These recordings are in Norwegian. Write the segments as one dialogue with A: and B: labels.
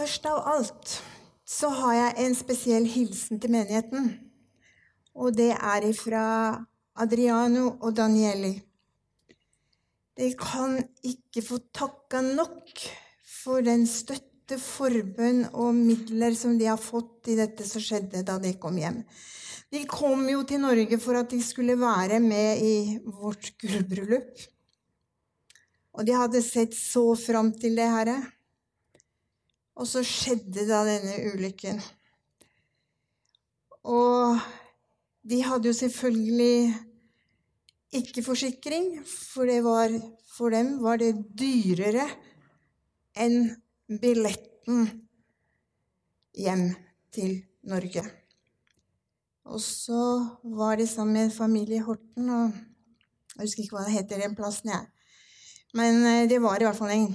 A: Først av alt så har jeg en spesiell hilsen til menigheten. Og det er ifra Adriano og Danieli. De kan ikke få takka nok for den støtte, forbønn og midler som de har fått i dette som skjedde da de kom hjem. De kom jo til Norge for at de skulle være med i vårt gullbryllup. Og de hadde sett så fram til det, Herre. Og så skjedde da denne ulykken. Og de hadde jo selvfølgelig ikke forsikring, for, var, for dem var det dyrere enn billetten hjem til Norge. Og så var de sammen med familie i Horten, og jeg husker ikke hva det heter den plassen, jeg. Men eh, det var i hvert fall en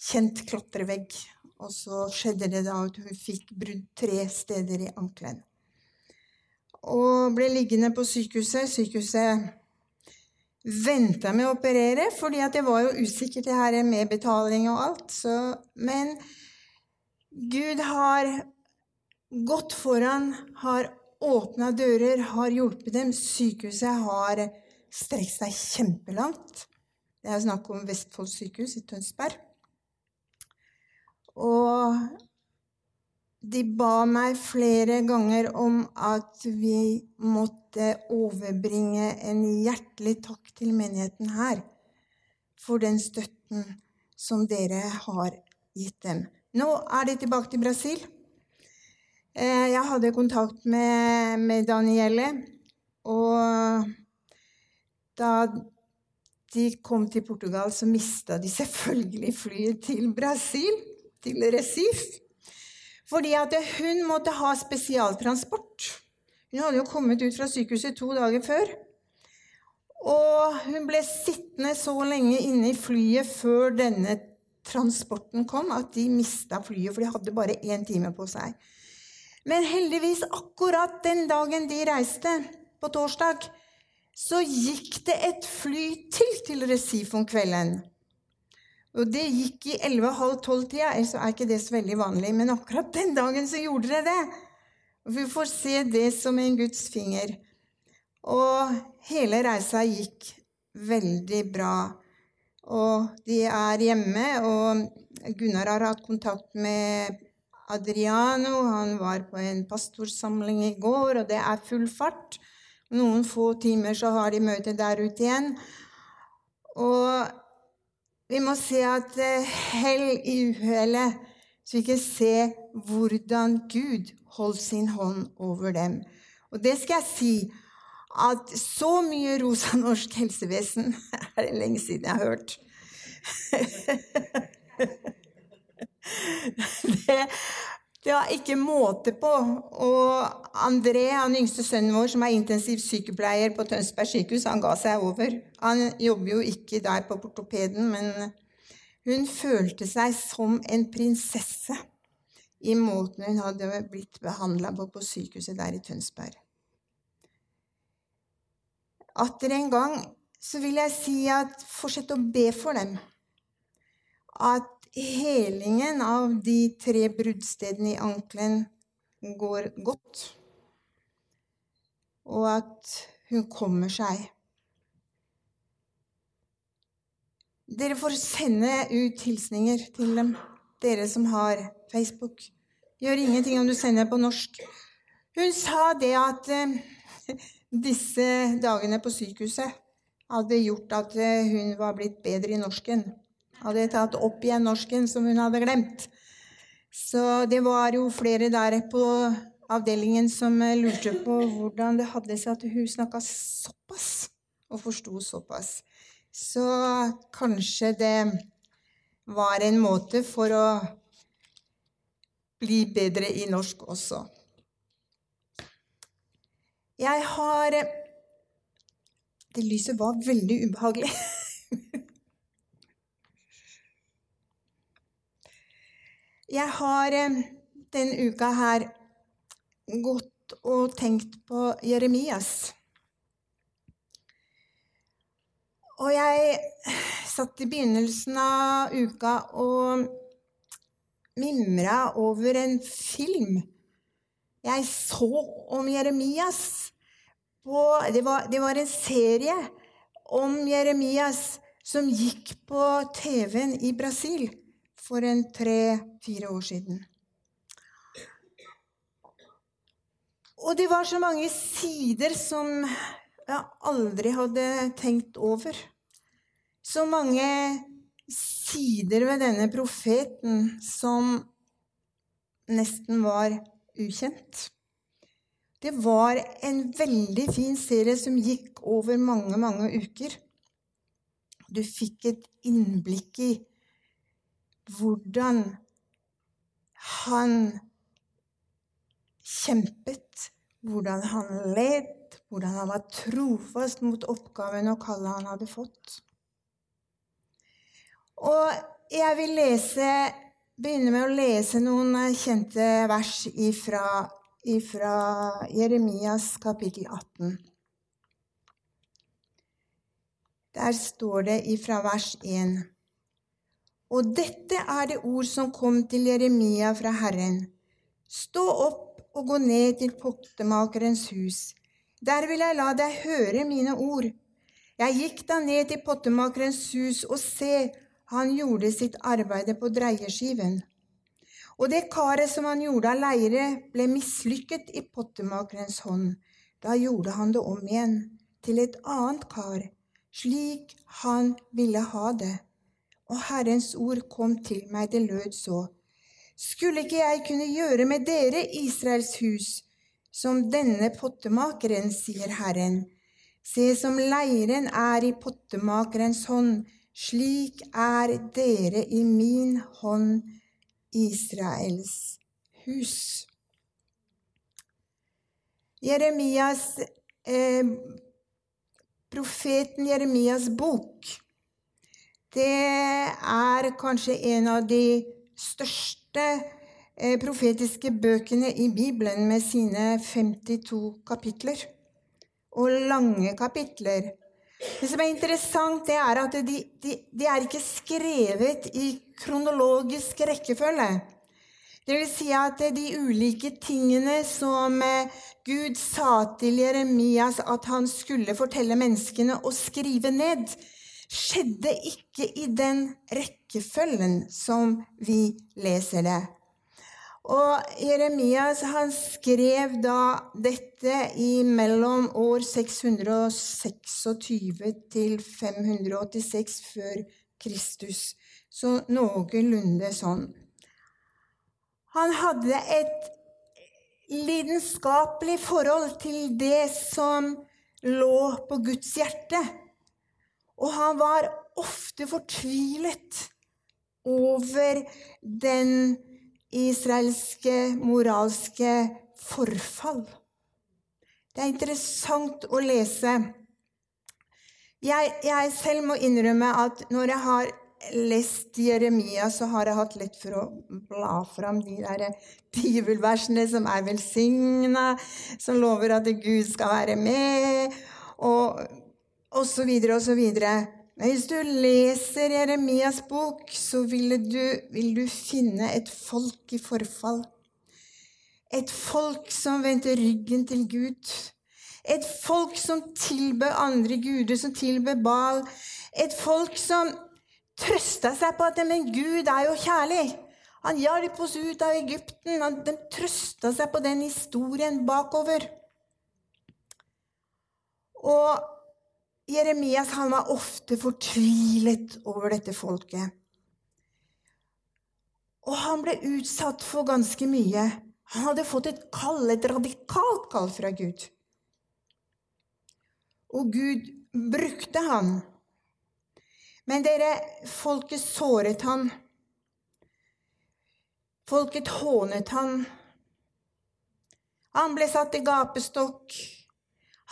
A: kjent klatrevegg og så skjedde det da at hun fikk brudd tre steder i ankelen. Og ble liggende på sykehuset. Sykehuset venta med å operere, fordi det var jo usikkert det her med betaling og alt. Så, men Gud har gått foran, har åpna dører, har hjulpet dem. Sykehuset har strekt seg kjempelangt. Det er snakk om Vestfold sykehus i Tønsberg. Og de ba meg flere ganger om at vi måtte overbringe en hjertelig takk til menigheten her for den støtten som dere har gitt dem. Nå er de tilbake til Brasil. Eh, jeg hadde kontakt med, med Danielle, og da de kom til Portugal, så mista de selvfølgelig flyet til Brasil til Resif. Fordi at hun måtte ha spesialtransport. Hun hadde jo kommet ut fra sykehuset to dager før. Og hun ble sittende så lenge inne i flyet før denne transporten kom, at de mista flyet, for de hadde bare én time på seg. Men heldigvis, akkurat den dagen de reiste, på torsdag, så gikk det et fly til til Resif om kvelden. Og det gikk i 11.30-tida, ellers er ikke det så veldig vanlig. Men akkurat den dagen så gjorde det det. Og vi får se det som en Guds finger. Og hele reisa gikk veldig bra. Og de er hjemme, og Gunnar har hatt kontakt med Adriano. Han var på en pastorsamling i går, og det er full fart. Noen få timer så har de møte der ute igjen. Og vi må se at eh, hell i uhellet, så vi kan se hvordan Gud holdt sin hånd over dem. Og det skal jeg si at så mye rosa norsk helsevesen er det lenge siden jeg har hørt. det, det var ikke måte på. Og André, han yngste sønnen vår, som er intensivsykepleier på Tønsberg sykehus, han ga seg over. Han jobber jo ikke der på portopeden, men hun følte seg som en prinsesse i måten hun hadde blitt behandla på på sykehuset der i Tønsberg. Atter en gang så vil jeg si at fortsett å be for dem. At helingen av de tre bruddstedene i ankelen går godt, og at hun kommer seg. Dere får sende ut hilsninger til dem, dere som har Facebook. Gjør ingenting om du sender på norsk. Hun sa det at eh, disse dagene på sykehuset hadde gjort at eh, hun var blitt bedre i norsken hadde tatt opp igjen norsken som hun hadde glemt. Så det var jo flere der på avdelingen som lurte på hvordan det hadde seg at hun snakka såpass og forsto såpass. Så kanskje det var en måte for å bli bedre i norsk også. Jeg har Det lyset var veldig ubehagelig. Jeg har eh, denne uka her gått og tenkt på Jeremias. Og jeg satt i begynnelsen av uka og mimra over en film jeg så om Jeremias. Det var, det var en serie om Jeremias som gikk på TV-en i Brasil for en tre-fire år siden. Og det var så mange sider som jeg aldri hadde tenkt over. Så mange sider ved denne profeten som nesten var ukjent. Det var en veldig fin serie som gikk over mange, mange uker. Du fikk et innblikk i hvordan han kjempet, hvordan han led, hvordan han var trofast mot oppgaven og kallet han hadde fått. Og jeg vil lese, begynne med å lese noen kjente vers ifra, ifra Jeremias kapittel 18. Der står det ifra vers 1. Og dette er det ord som kom til Jeremia fra Herren. Stå opp og gå ned til pottemakerens hus. Der vil jeg la deg høre mine ord. Jeg gikk da ned til pottemakerens hus, og se, han gjorde sitt arbeide på dreieskiven. Og det karet som han gjorde av leire, ble mislykket i pottemakerens hånd. Da gjorde han det om igjen, til et annet kar, slik han ville ha det. Og Herrens ord kom til meg, det lød så. Skulle ikke jeg kunne gjøre med dere, Israels hus, som denne pottemakeren, sier Herren. Se, som leiren er i pottemakerens hånd, slik er dere i min hånd, Israels hus. Jeremias, eh, profeten Jeremias bok, det er kanskje en av de største eh, profetiske bøkene i Bibelen med sine 52 kapitler. Og lange kapitler. Det som er interessant, det er at de, de, de er ikke skrevet i kronologisk rekkefølge. Det vil si at de ulike tingene som eh, Gud sa til Jeremias at han skulle fortelle menneskene å skrive ned, skjedde ikke i den rekkefølgen som vi leser det. Og Jeremias han skrev da dette i mellom år 626 til 586 før Kristus. Så noenlunde sånn. Han hadde et lidenskapelig forhold til det som lå på Guds hjerte. Og han var ofte fortvilet over den israelske moralske forfall. Det er interessant å lese. Jeg, jeg, selv må innrømme at når jeg har lest Jeremia, så har jeg hatt lett for å bla fram de der bibelversene som er velsigna, som lover at Gud skal være med, og osv., osv. Men hvis du leser Jeremias bok, så vil du, vil du finne et folk i forfall. Et folk som vendte ryggen til Gud. Et folk som tilbød andre guder, som tilbød Bal. Et folk som trøsta seg på at men Gud er jo kjærlig. Han hjalp oss ut av Egypten. De trøsta seg på den historien bakover. Og Jeremias han var ofte fortvilet over dette folket. Og han ble utsatt for ganske mye. Han hadde fått et kall, et radikalt kall fra Gud. Og Gud brukte han. Men dere, folket såret han. Folket hånet han. Han ble satt i gapestokk.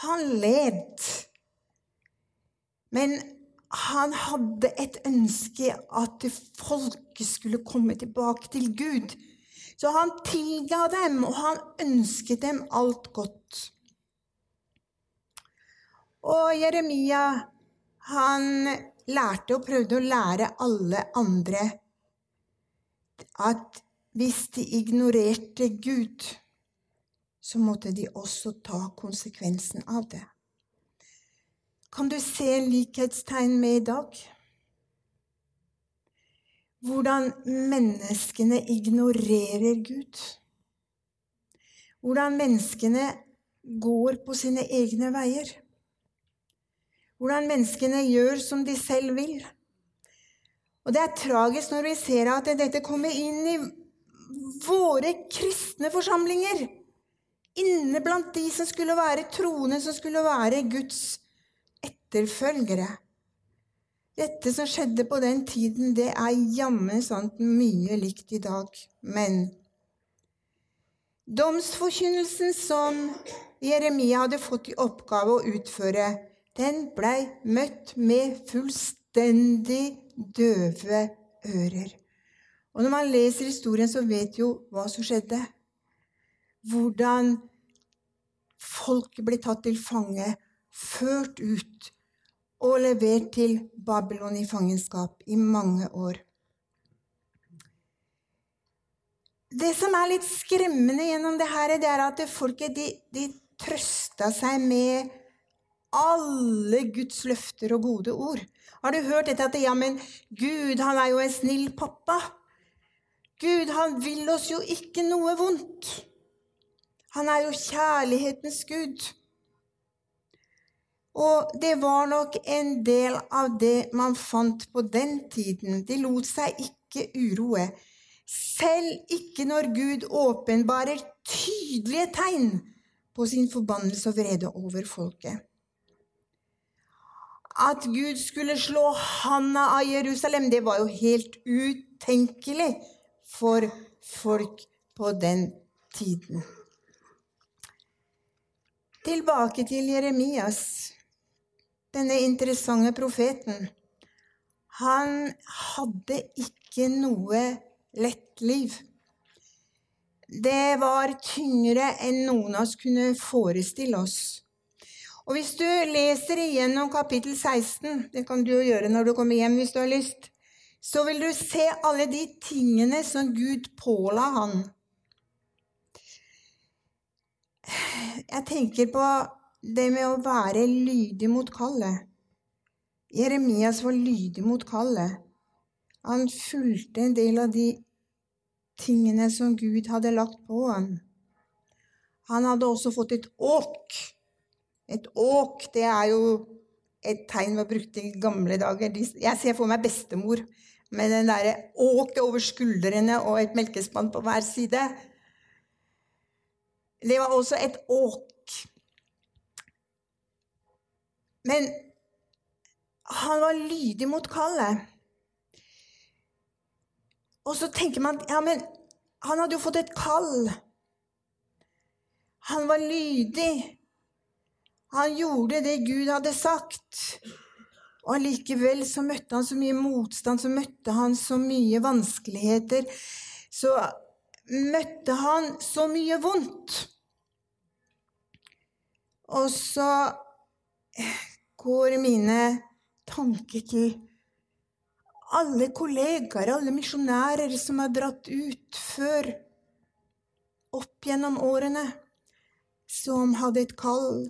A: Han led. Men han hadde et ønske at folket skulle komme tilbake til Gud. Så han tilga dem, og han ønsket dem alt godt. Og Jeremia, han lærte og prøvde å lære alle andre at hvis de ignorerte Gud, så måtte de også ta konsekvensen av det. Kan du se likhetstegn med i dag? Hvordan menneskene ignorerer Gud. Hvordan menneskene går på sine egne veier. Hvordan menneskene gjør som de selv vil. Og Det er tragisk når vi ser at dette kommer inn i våre kristne forsamlinger. Inne blant de som skulle være troende, som skulle være Guds etterfølgere. Dette som skjedde på den tiden, det er jammen sant mye likt i dag. Men domsforkynnelsen som Jeremia hadde fått i oppgave å utføre, den blei møtt med fullstendig døve ører. Og når man leser historien, så vet jo hva som skjedde. Hvordan folk ble tatt til fange, ført ut og levert til Babylon i fangenskap i mange år. Det som er litt skremmende gjennom det her, det er at folket de, de trøsta seg med alle Guds løfter og gode ord. Har du hørt dette at ja, men Gud, han er jo en snill pappa. Gud, han vil oss jo ikke noe vondt. Han er jo kjærlighetens Gud. Og det var nok en del av det man fant på den tiden. De lot seg ikke uroe. Selv ikke når Gud åpenbarer tydelige tegn på sin forbannelse og vrede over folket at Gud skulle slå handa av Jerusalem, det var jo helt utenkelig for folk på den tiden. Tilbake til Jeremias, denne interessante profeten. Han hadde ikke noe lett liv. Det var tyngre enn noen av oss kunne forestille oss. Og hvis du leser igjennom kapittel 16, det kan du jo gjøre når du kommer hjem hvis du har lyst, så vil du se alle de tingene som Gud påla han. Jeg tenker på det med å være lydig mot kallet. Jeremias var lydig mot kallet. Han fulgte en del av de tingene som Gud hadde lagt på ham. Han hadde også fått et åk et åk, det er jo et tegn man brukte i gamle dager. Jeg ser for meg bestemor med den derre åket over skuldrene og et melkespann på hver side. Det var også et åk. Men han var lydig mot kallet. Og så tenker man ja, men han hadde jo fått et kall. Han var lydig. Han gjorde det Gud hadde sagt. Og allikevel så møtte han så mye motstand, så møtte han så mye vanskeligheter. Så møtte han så mye vondt. Og så går mine tanker til alle kollegaer, alle misjonærer som har dratt ut før, opp gjennom årene, som hadde et kall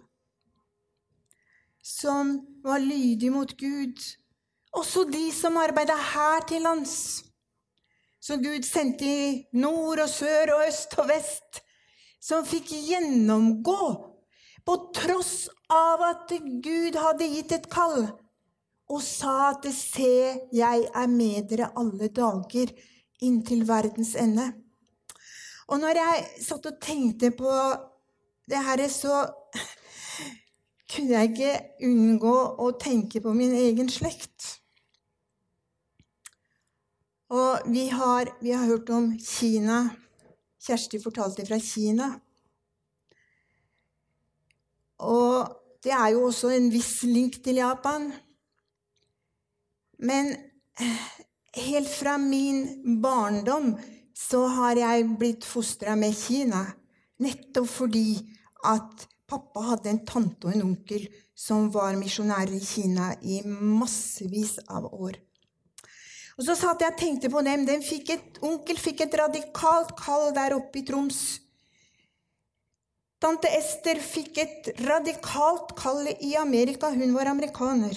A: som var lydig mot Gud. Også de som arbeida her til lands. Som Gud sendte i nord og sør og øst og vest. Som fikk gjennomgå på tross av at Gud hadde gitt et kall. Og sa at 'se, jeg er med dere alle dager inntil verdens ende'. Og når jeg satt og tenkte på det her, så kunne jeg ikke unngå å tenke på min egen slekt. Og vi har, vi har hørt om Kina. Kjersti fortalte fra Kina. Og det er jo også en viss link til Japan. Men helt fra min barndom så har jeg blitt fostra med Kina. Nettopp fordi at Pappa hadde en tante og en onkel som var misjonærer i Kina i massevis av år. Og så satt jeg og tenkte på dem. Fikk et, onkel fikk et radikalt kall der oppe i Troms. Tante Ester fikk et radikalt kall i Amerika. Hun var amerikaner.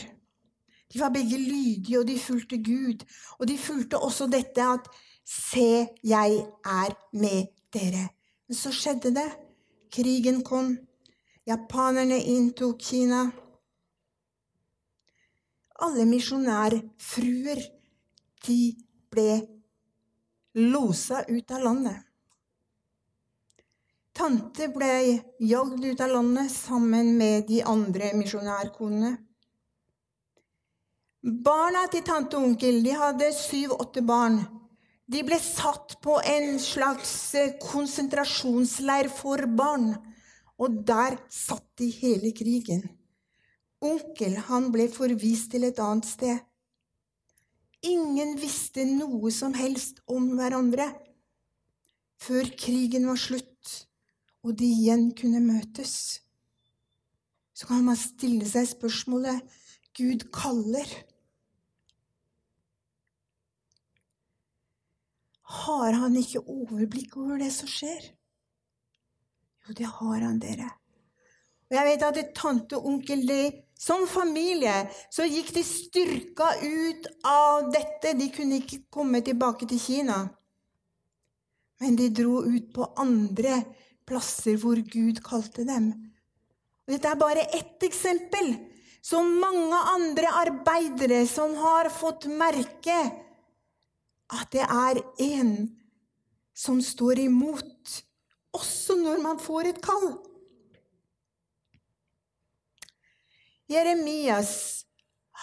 A: De var begge lydige, og de fulgte Gud. Og de fulgte også dette at Se, jeg er med dere. Men så skjedde det. Krigen kom. Japanerne inntok Kina. Alle misjonærfruer, de ble losa ut av landet. Tante ble jagd ut av landet sammen med de andre misjonærkonene. Barna til tante og onkel de hadde syv-åtte barn. De ble satt på en slags eh, konsentrasjonsleir for barn. Og der satt de hele krigen. Onkel han ble forvist til et annet sted. Ingen visste noe som helst om hverandre før krigen var slutt og de igjen kunne møtes. Så kan man stille seg spørsmålet Gud kaller. Har han ikke overblikk over det som skjer? Jo, det har han, dere. Og jeg vet at tante og onkel de, som familie så gikk de styrka ut av dette. De kunne ikke komme tilbake til Kina. Men de dro ut på andre plasser hvor Gud kalte dem. Og dette er bare ett eksempel. Så mange andre arbeidere som har fått merke at det er en som står imot, også når man får et kall. Jeremias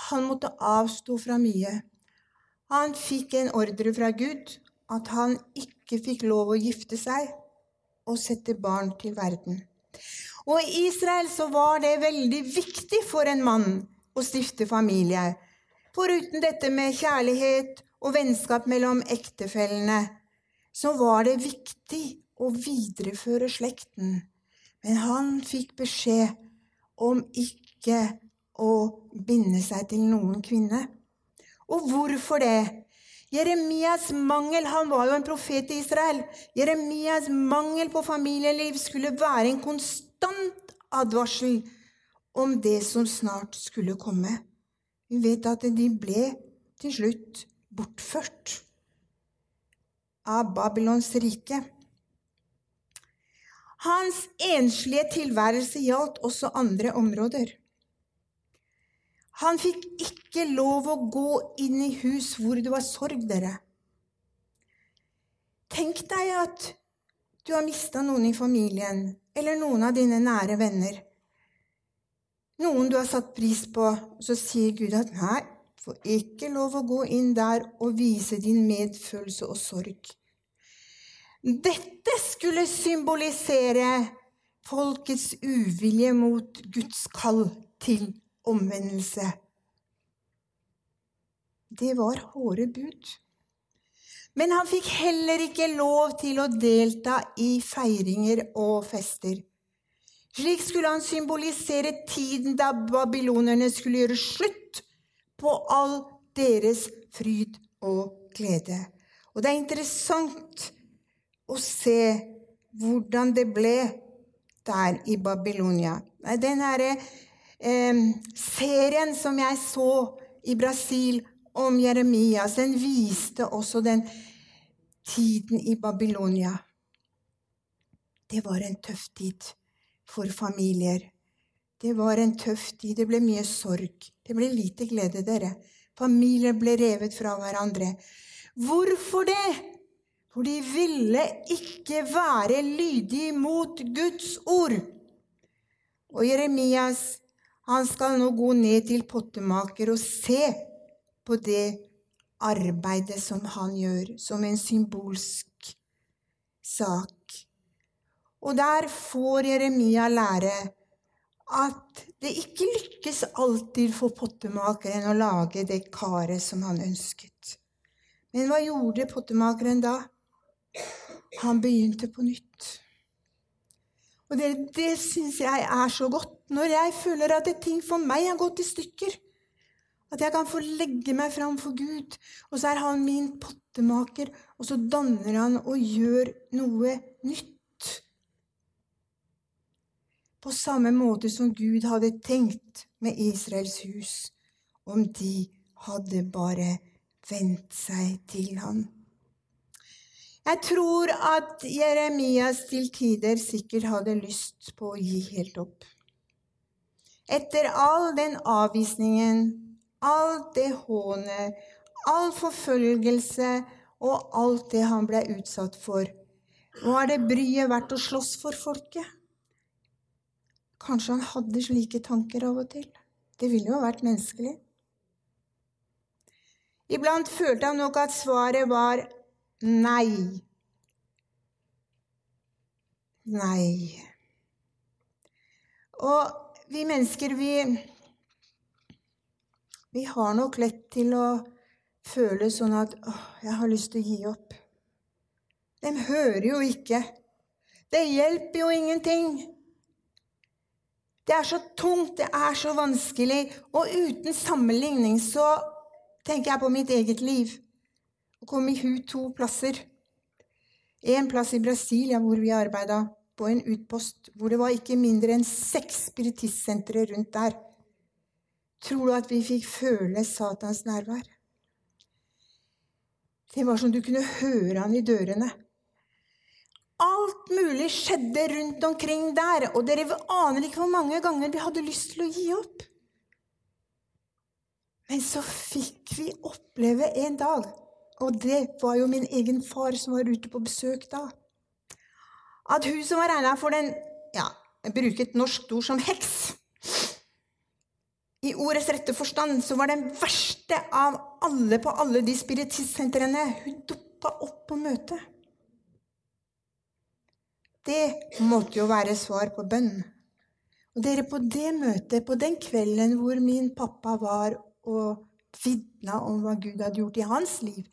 A: han måtte avstå fra mye. Han fikk en ordre fra Gud at han ikke fikk lov å gifte seg og sette barn til verden. Og I Israel så var det veldig viktig for en mann å stifte familie. Foruten dette med kjærlighet og vennskap mellom ektefellene, så var det viktig å videreføre slekten. Men han fikk beskjed om ikke å binde seg til noen kvinne. Og hvorfor det? Jeremias mangel Han var jo en profet i Israel. Jeremias mangel på familieliv skulle være en konstant advarsel om det som snart skulle komme. Vi vet at de ble til slutt bortført av Babylons rike. Hans enslige tilværelse gjaldt også andre områder. Han fikk ikke lov å gå inn i hus hvor det var sorg, dere. Tenk deg at du har mista noen i familien, eller noen av dine nære venner. Noen du har satt pris på, så sier Gud at 'nei, får ikke lov å gå inn der og vise din medfølelse og sorg. Dette skulle symbolisere folkets uvilje mot Guds kall til omvendelse. Det var hårde bud. Men han fikk heller ikke lov til å delta i feiringer og fester. Slik skulle han symbolisere tiden da babylonerne skulle gjøre slutt på all deres fryd og glede. Og det er interessant å se hvordan det ble der i Babylonia. Den herre eh, serien som jeg så i Brasil om Jeremias, den viste også den tiden i Babylonia. Det var en tøff tid for familier. Det var en tøff tid. Det ble mye sorg. Det ble lite glede, dere. Familier ble revet fra hverandre. Hvorfor det? For de ville ikke være lydige mot Guds ord. Og Jeremias han skal nå gå ned til pottemaker og se på det arbeidet som han gjør, som en symbolsk sak. Og der får Jeremia lære at det ikke lykkes alltid for pottemakeren å lage det karet som han ønsket. Men hva gjorde pottemakeren da? Han begynte på nytt. Og det, det syns jeg er så godt. Når jeg føler at ting for meg har gått i stykker, At jeg kan få legge meg fram for Gud, og så er han min pottemaker, og så danner han og gjør noe nytt. På samme måte som Gud hadde tenkt med Israels hus, om de hadde bare vent seg til han. Jeg tror at Jeremias til tider sikkert hadde lyst på å gi helt opp. Etter all den avvisningen alt det hånet, all forfølgelse og alt det han ble utsatt for. Var det bryet verdt å slåss for folket? Kanskje han hadde slike tanker av og til. Det ville jo vært menneskelig. Iblant følte han nok at svaret var nei. Nei. Og vi mennesker, vi vi har nok lett til å føle sånn at åh, jeg har lyst til å gi opp. De hører jo ikke. Det hjelper jo ingenting. Det er så tungt, det er så vanskelig. Og uten sammenligning så tenker jeg på mitt eget liv. Å komme i hu to plasser. En plass i Brasilia hvor vi arbeida, på en utpost hvor det var ikke mindre enn seks spiritistsentre rundt der. Tror du at vi fikk føle Satans nærvær? Det var som du kunne høre han i dørene. Alt mulig skjedde rundt omkring der, og dere aner ikke hvor mange ganger vi hadde lyst til å gi opp. Men så fikk vi oppleve en dag, og det var jo min egen far som var ute på besøk da, at hun som var regna for den ja, jeg et norsk ord som heks i ordets rette forstand så var den verste av alle på alle de spiritistsentrene. Hun dukka opp på møtet. Det måtte jo være svar på bønn. Og dere, på det møtet, på den kvelden hvor min pappa var og vitna om hva Gud hadde gjort i hans liv,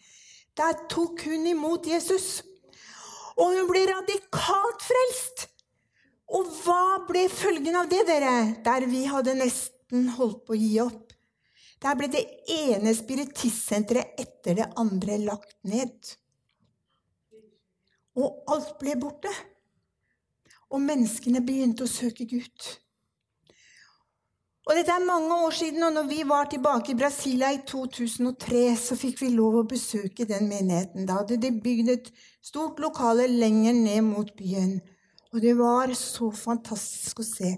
A: der tok hun imot Jesus. Og hun ble radikalt frelst. Og hva ble følgen av det, dere? Der vi hadde nesten holdt på å gi opp. Der ble det ene spiritistsenteret etter det andre lagt ned. Og alt ble borte. Og menneskene begynte å søke Gud. Og Dette er mange år siden, og når vi var tilbake i Brasilia i 2003, så fikk vi lov å besøke den menigheten. Da hadde de bygd et stort lokale lenger ned mot byen. Og det var så fantastisk å se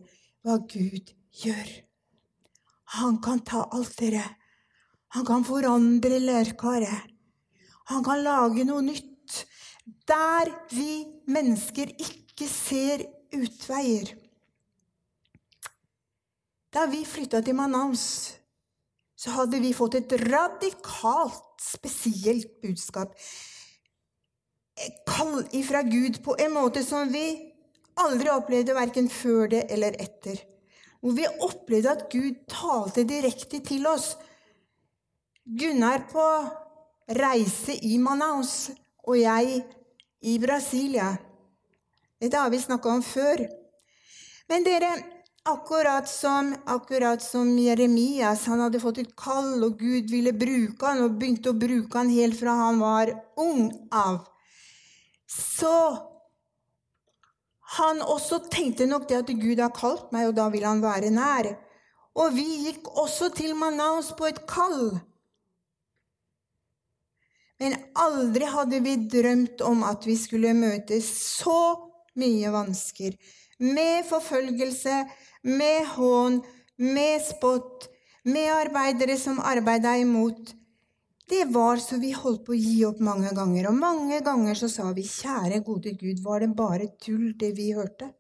A: hva Gud gjør. Han kan ta alt dere. Han kan forandre lærkaret. Han kan lage noe nytt. Der vi mennesker ikke ser utveier. Da vi flytta til Manaus, så hadde vi fått et radikalt, spesielt budskap. Et kall ifra Gud på en måte som vi aldri opplevde verken før det eller etter hvor vi opplevde at Gud talte direkte til oss. Gunnar på reise i Manaus og jeg i Brasilia. Dette har vi snakka om før. Men dere, akkurat som, akkurat som Jeremias han hadde fått et kall, og Gud ville bruke han, og begynte å bruke han helt fra han var ung av, så han også tenkte nok det at Gud har kalt meg, og da vil han være nær. Og vi gikk også til Manaus på et kall. Men aldri hadde vi drømt om at vi skulle møte så mye vansker. Med forfølgelse, med hån, med spott, med arbeidere som arbeida imot. Det var så vi holdt på å gi opp mange ganger. Og mange ganger så sa vi, kjære gode Gud, var det bare tull, det vi hørte?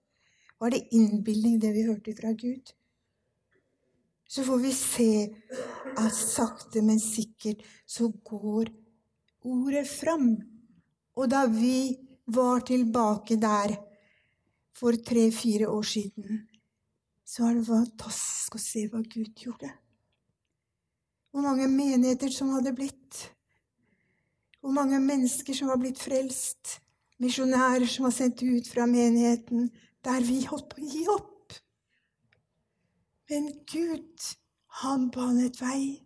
A: Var det innbilning, det vi hørte fra Gud? Så får vi se at sakte, men sikkert så går ordet fram. Og da vi var tilbake der for tre-fire år siden, så var det fantastisk å se hva Gud gjorde. Hvor mange menigheter som hadde blitt. Hvor mange mennesker som var blitt frelst. Misjonærer som var sendt ut fra menigheten der vi holdt på å gi opp. Men Gud, han banet vei.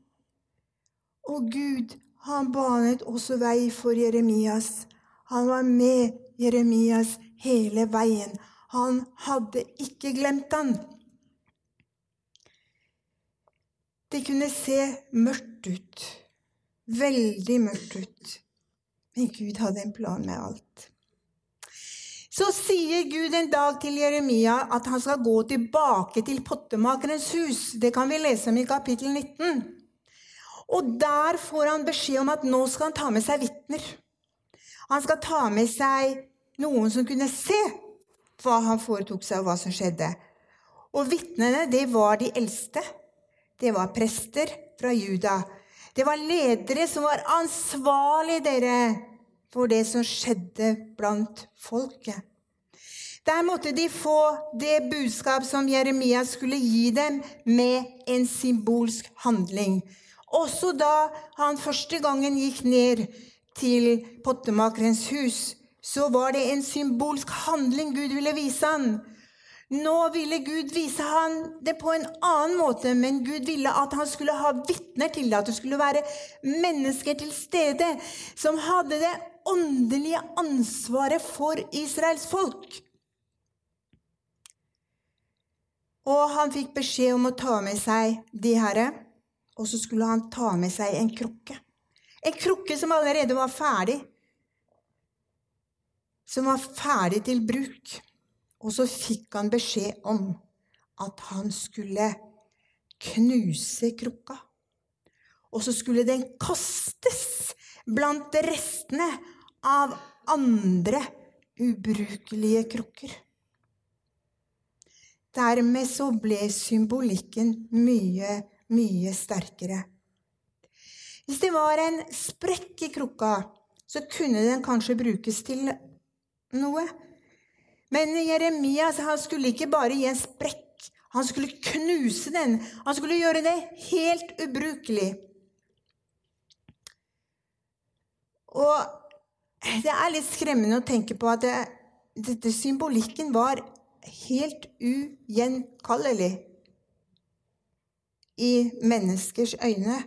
A: Og Gud, han banet også vei for Jeremias. Han var med Jeremias hele veien. Han hadde ikke glemt han. Det kunne se mørkt ut. Veldig mørkt ut. Men Gud hadde en plan med alt. Så sier Gud en dag til Jeremia at han skal gå tilbake til pottemakerens hus. Det kan vi lese om i kapittel 19. Og der får han beskjed om at nå skal han ta med seg vitner. Han skal ta med seg noen som kunne se hva han foretok seg, og hva som skjedde. Og vitnene, det var de eldste. Det var prester fra Juda. Det var ledere som var ansvarlige, dere, for det som skjedde blant folket. Der måtte de få det budskap som Jeremia skulle gi dem, med en symbolsk handling. Også da han første gangen gikk ned til pottemakerens hus, så var det en symbolsk handling Gud ville vise han. Nå ville Gud vise ham det på en annen måte, men Gud ville at han skulle ha vitner til det. At det skulle være mennesker til stede som hadde det åndelige ansvaret for Israels folk. Og han fikk beskjed om å ta med seg de herre, og så skulle han ta med seg en krukke. En krukke som allerede var ferdig, som var ferdig til bruk. Og så fikk han beskjed om at han skulle knuse krukka. Og så skulle den kastes blant restene av andre ubrukelige krukker. Dermed så ble symbolikken mye, mye sterkere. Hvis det var en sprekk i krukka, så kunne den kanskje brukes til noe. Men Jeremias han skulle ikke bare gi en sprekk. Han skulle knuse den. Han skulle gjøre det helt ubrukelig. Og det er litt skremmende å tenke på at det, dette symbolikken var helt ugjenkallelig i menneskers øyne.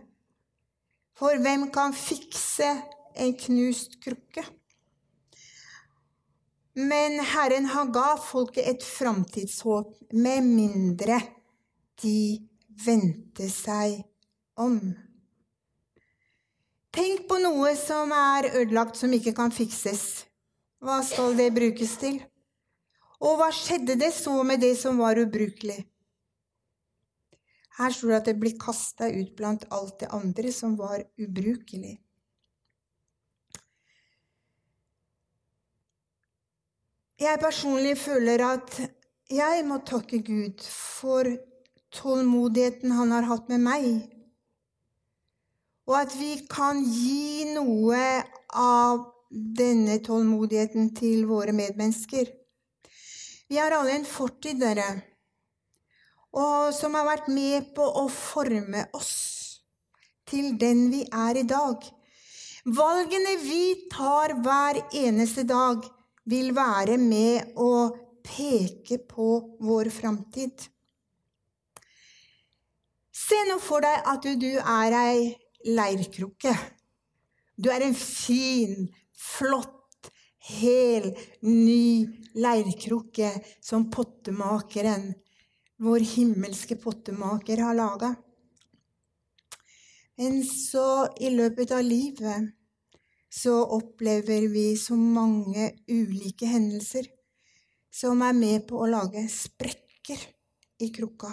A: For hvem kan fikse en knust krukke? Men Herren har ga folket et framtidshåp, med mindre de vendte seg om. Tenk på noe som er ødelagt, som ikke kan fikses. Hva skal det brukes til? Og hva skjedde det så med det som var ubrukelig? Her står det at det blir kasta ut blant alt det andre som var ubrukelig. Jeg personlig føler at jeg må takke Gud for tålmodigheten han har hatt med meg, og at vi kan gi noe av denne tålmodigheten til våre medmennesker. Vi har alle en fortid, dere, og som har vært med på å forme oss til den vi er i dag. Valgene vi tar hver eneste dag, vil være med å peke på vår framtid. Se nå for deg at du, er ei leirkrukke. Du er en fin, flott, hel, ny leirkrukke som pottemakeren, vår himmelske pottemaker, har laga. Men så, i løpet av livet så opplever vi så mange ulike hendelser som er med på å lage sprekker i krukka.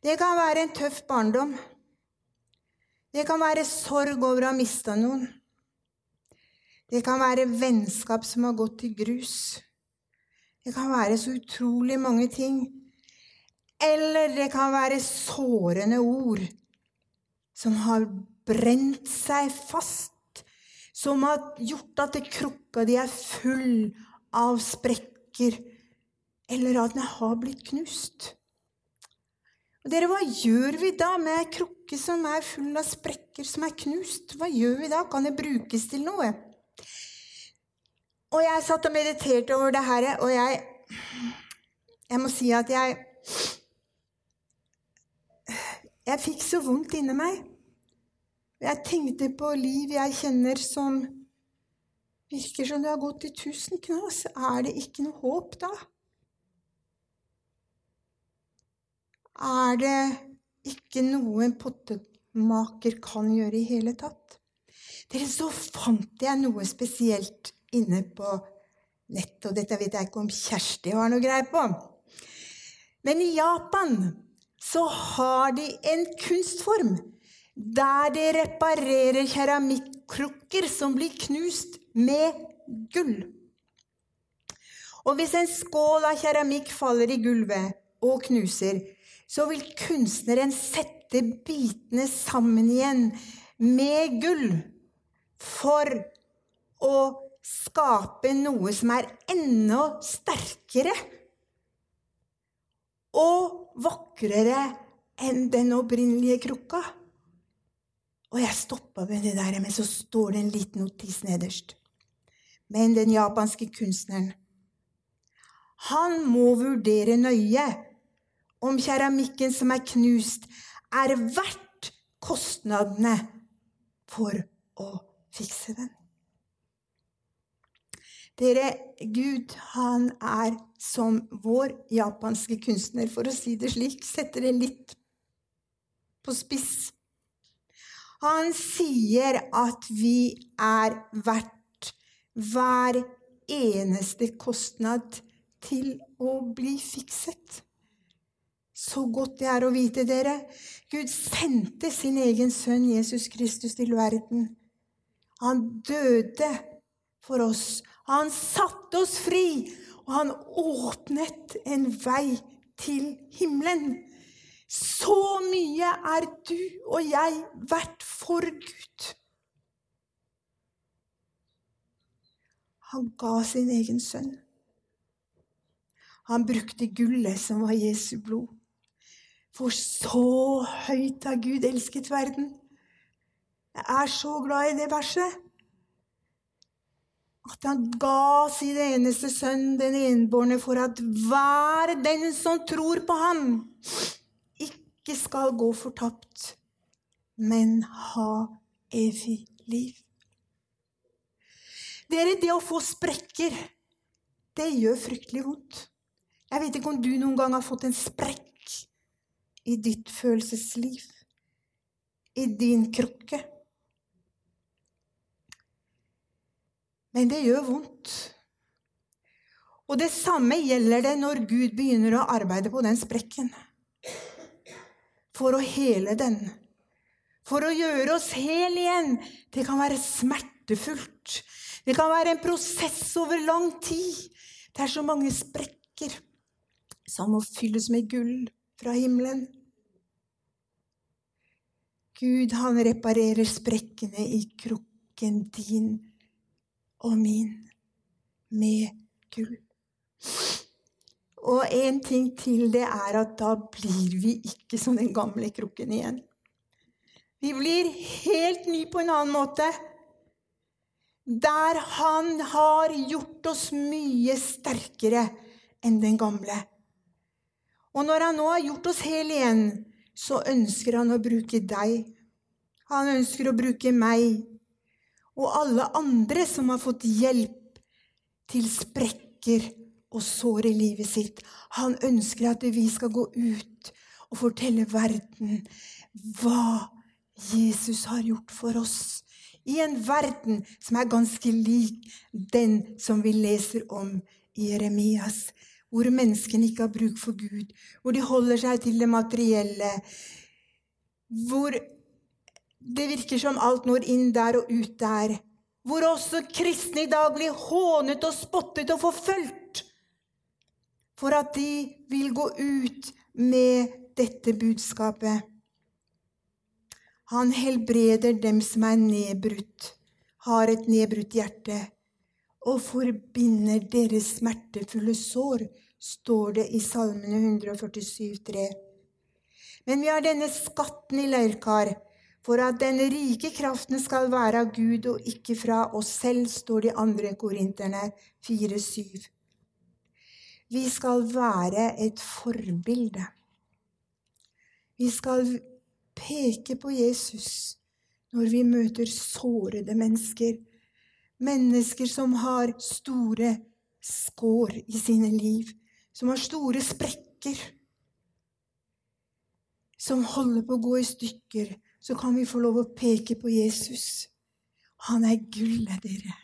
A: Det kan være en tøff barndom. Det kan være sorg over å ha mista noen. Det kan være vennskap som har gått til grus. Det kan være så utrolig mange ting. Eller det kan være sårende ord som har brent seg fast som har gjort at krukka di er full av sprekker, eller at den har blitt knust. Og dere, Hva gjør vi da med ei krukke som er full av sprekker, som er knust? Hva gjør vi da? Kan det brukes til noe? Og jeg satt og mediterte over det her, og jeg, jeg må si at jeg Jeg fikk så vondt inni meg. Jeg tenkte på liv jeg kjenner som virker som det har gått i tusen knas. Er det ikke noe håp da? Er det ikke noe en pottemaker kan gjøre i hele tatt? Dere, så fant jeg noe spesielt inne på nettet, og dette vet jeg ikke om Kjersti har noe greie på. Men i Japan så har de en kunstform der de reparerer keramikkrukker som blir knust med gull. Og hvis en skål av keramikk faller i gulvet og knuser, så vil kunstneren sette bitene sammen igjen med gull for å skape noe som er enda sterkere og vakrere enn den opprinnelige krukka. Og jeg stoppa ved det der, men så står det en liten notis nederst. Men den japanske kunstneren, han må vurdere nøye om keramikken som er knust, er verdt kostnadene for å fikse den. Dere, Gud, han er som vår japanske kunstner, for å si det slik. Setter det litt på spiss. Han sier at vi er verdt hver eneste kostnad til å bli fikset. Så godt det er å vite, dere. Gud sendte sin egen sønn Jesus Kristus til verden. Han døde for oss. Han satte oss fri, og han åpnet en vei til himmelen. Så mye er du og jeg verdt for Gud. Han ga sin egen sønn. Han brukte gullet som var Jesu blod. For så høyt har Gud elsket verden. Jeg er så glad i det verset at han ga sin eneste sønn, den enbårne, for at hver den som tror på ham, ikke skal gå fortapt, men ha evig liv. Dere, det å få sprekker, det gjør fryktelig vondt. Jeg vet ikke om du noen gang har fått en sprekk i ditt følelsesliv, i din krukke. Men det gjør vondt. Og det samme gjelder det når Gud begynner å arbeide på den sprekken. For å hele den. For å gjøre oss hel igjen. Det kan være smertefullt. Det kan være en prosess over lang tid. Det er så mange sprekker som må fylles med gull fra himmelen. Gud, han reparerer sprekkene i krukken din og min med gull. Og en ting til, det er at da blir vi ikke som den gamle krukken igjen. Vi blir helt ny på en annen måte. Der han har gjort oss mye sterkere enn den gamle. Og når han nå har gjort oss hel igjen, så ønsker han å bruke deg. Han ønsker å bruke meg og alle andre som har fått hjelp til sprekker og sår i livet sitt. Han ønsker at vi skal gå ut og fortelle verden hva Jesus har gjort for oss. I en verden som er ganske lik den som vi leser om i Jeremias. Hvor menneskene ikke har bruk for Gud, hvor de holder seg til det materielle. Hvor det virker som alt når inn der og ut der. Hvor også kristne i dag blir hånet og spottet og forfulgt for at de vil gå ut med dette budskapet. Han helbreder dem som er nedbrutt, har et nedbrutt hjerte, og forbinder deres smertefulle sår, står det i Salmene 147, 3. Men vi har denne skatten i leirkar for at den rike kraften skal være av Gud og ikke fra oss selv, står det i 2. Korinterne 4,7. Vi skal være et forbilde. Vi skal peke på Jesus når vi møter sårede mennesker. Mennesker som har store skår i sine liv, som har store sprekker, som holder på å gå i stykker, så kan vi få lov å peke på Jesus. Han er gullet, dere,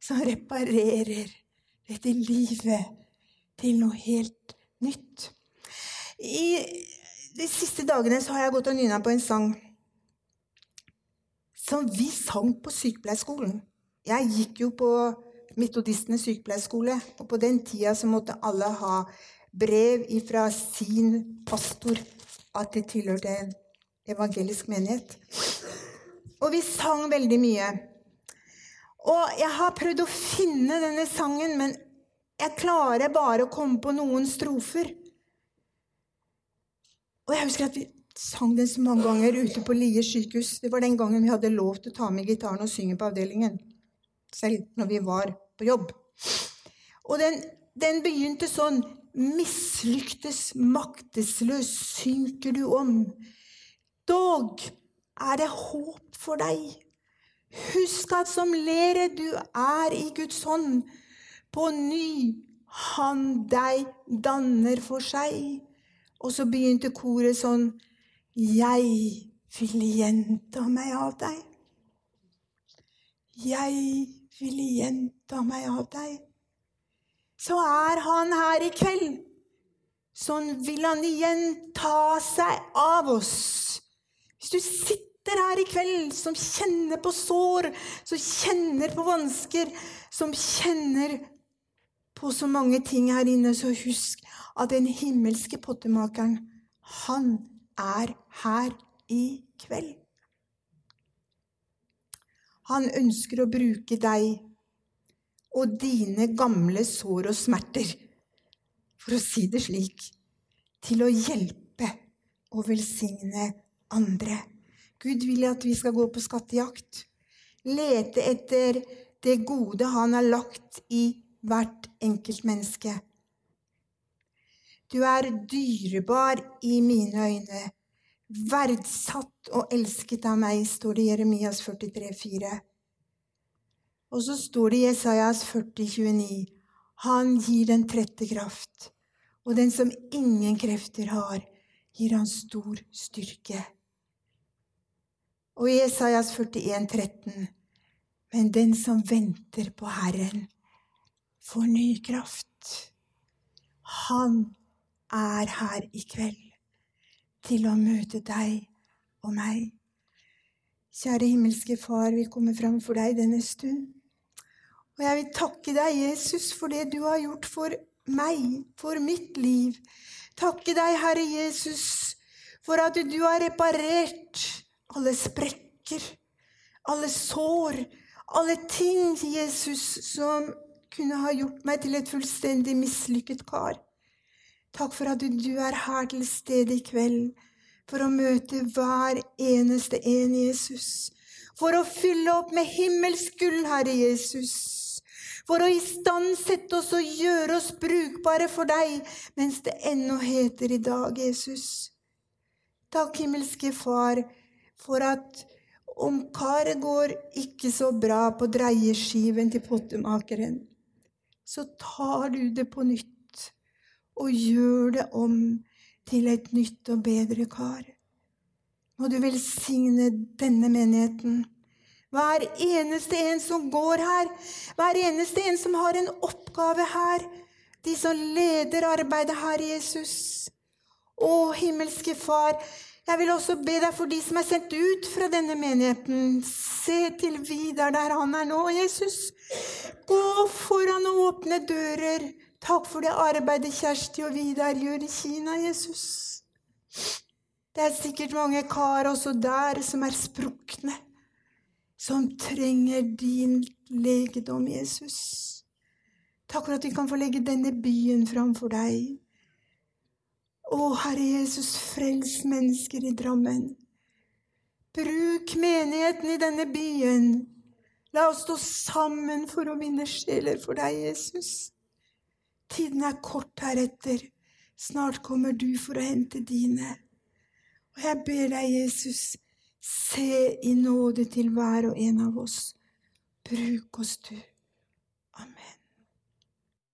A: som reparerer dette livet til noe helt nytt. I de siste dagene har jeg gått og nynna på en sang som vi sang på sykepleierskolen. Jeg gikk jo på Metodistenes sykepleierskole, og på den tida så måtte alle ha brev fra sin pastor at de tilhørte en evangelisk menighet. Og vi sang veldig mye. Og jeg har prøvd å finne denne sangen, men jeg klarer bare å komme på noen strofer. Og jeg husker at vi sang den så mange ganger ute på Lier sykehus. Det var den gangen vi hadde lov til å ta med gitaren og synge på avdelingen. Selv når vi var på jobb. Og den, den begynte sånn Mislyktes maktesløs synker du om. Dog er det håp for deg. Husk at som lere du er i Guds hånd. På ny han deg danner for seg. Og så begynte koret sånn Jeg vil gjenta meg av deg. Jeg vil gjenta meg av deg. Så er han her i kveld. Sånn vil han igjen ta seg av oss. Hvis du sitter her i kveld som kjenner på sår, som kjenner på vansker, som kjenner på så mange ting her inne, så husk at den himmelske pottemakeren, han er her i kveld. Han ønsker å bruke deg og dine gamle sår og smerter, for å si det slik, til å hjelpe og velsigne andre. Gud vil at vi skal gå på skattejakt, lete etter det gode han har lagt i hvert enkelt menneske. Du er dyrebar i mine øyne, verdsatt og elsket av meg, står det i Jeremias 43, 4. Og så står det i Jesajas 40, 29, Han gir den trette kraft, og den som ingen krefter har, gir han stor styrke. Og i Jesajas 41, 13, Men den som venter på Herren, får ny kraft. Han er her i kveld til å møte deg og meg. Kjære himmelske Far, vi kommer fram for deg denne stund. Og jeg vil takke deg, Jesus, for det du har gjort for meg, for mitt liv. Takke deg, Herre Jesus, for at du har reparert alle sprekker, alle sår, alle ting, Jesus, som kunne ha gjort meg til et fullstendig mislykket kar. Takk for at du er her til stede i kveld for å møte hver eneste en, Jesus. For å fylle opp med himmelsk gull, Herre Jesus for å istandsette oss og gjøre oss brukbare for deg mens det ennå heter i dag, Jesus. Takk, himmelske Far, for at om karet går ikke så bra på dreieskiven til pottemakeren, så tar du det på nytt og gjør det om til et nytt og bedre kar. Må du velsigne denne menigheten hver eneste en som går her, hver eneste en som har en oppgave her. De som leder arbeidet her, Jesus. Å, himmelske Far, jeg vil også be deg for de som er sendt ut fra denne menigheten. Se til Vidar der han er nå, Jesus. Gå foran og åpne dører. Takk for det arbeidet Kjersti og Vidar gjør i Kina, Jesus. Det er sikkert mange kar også der som er sprukne som trenger din legedom, Jesus. Takk for at vi kan få legge denne byen framfor deg. Å, Herre Jesus, frels mennesker i Drammen. Bruk menigheten i denne byen. La oss stå sammen for å vinne sjeler for deg, Jesus. Tiden er kort heretter. Snart kommer du for å hente dine. Og jeg ber deg, Jesus, Se i nåde til hver og en av oss. Bruk oss, du.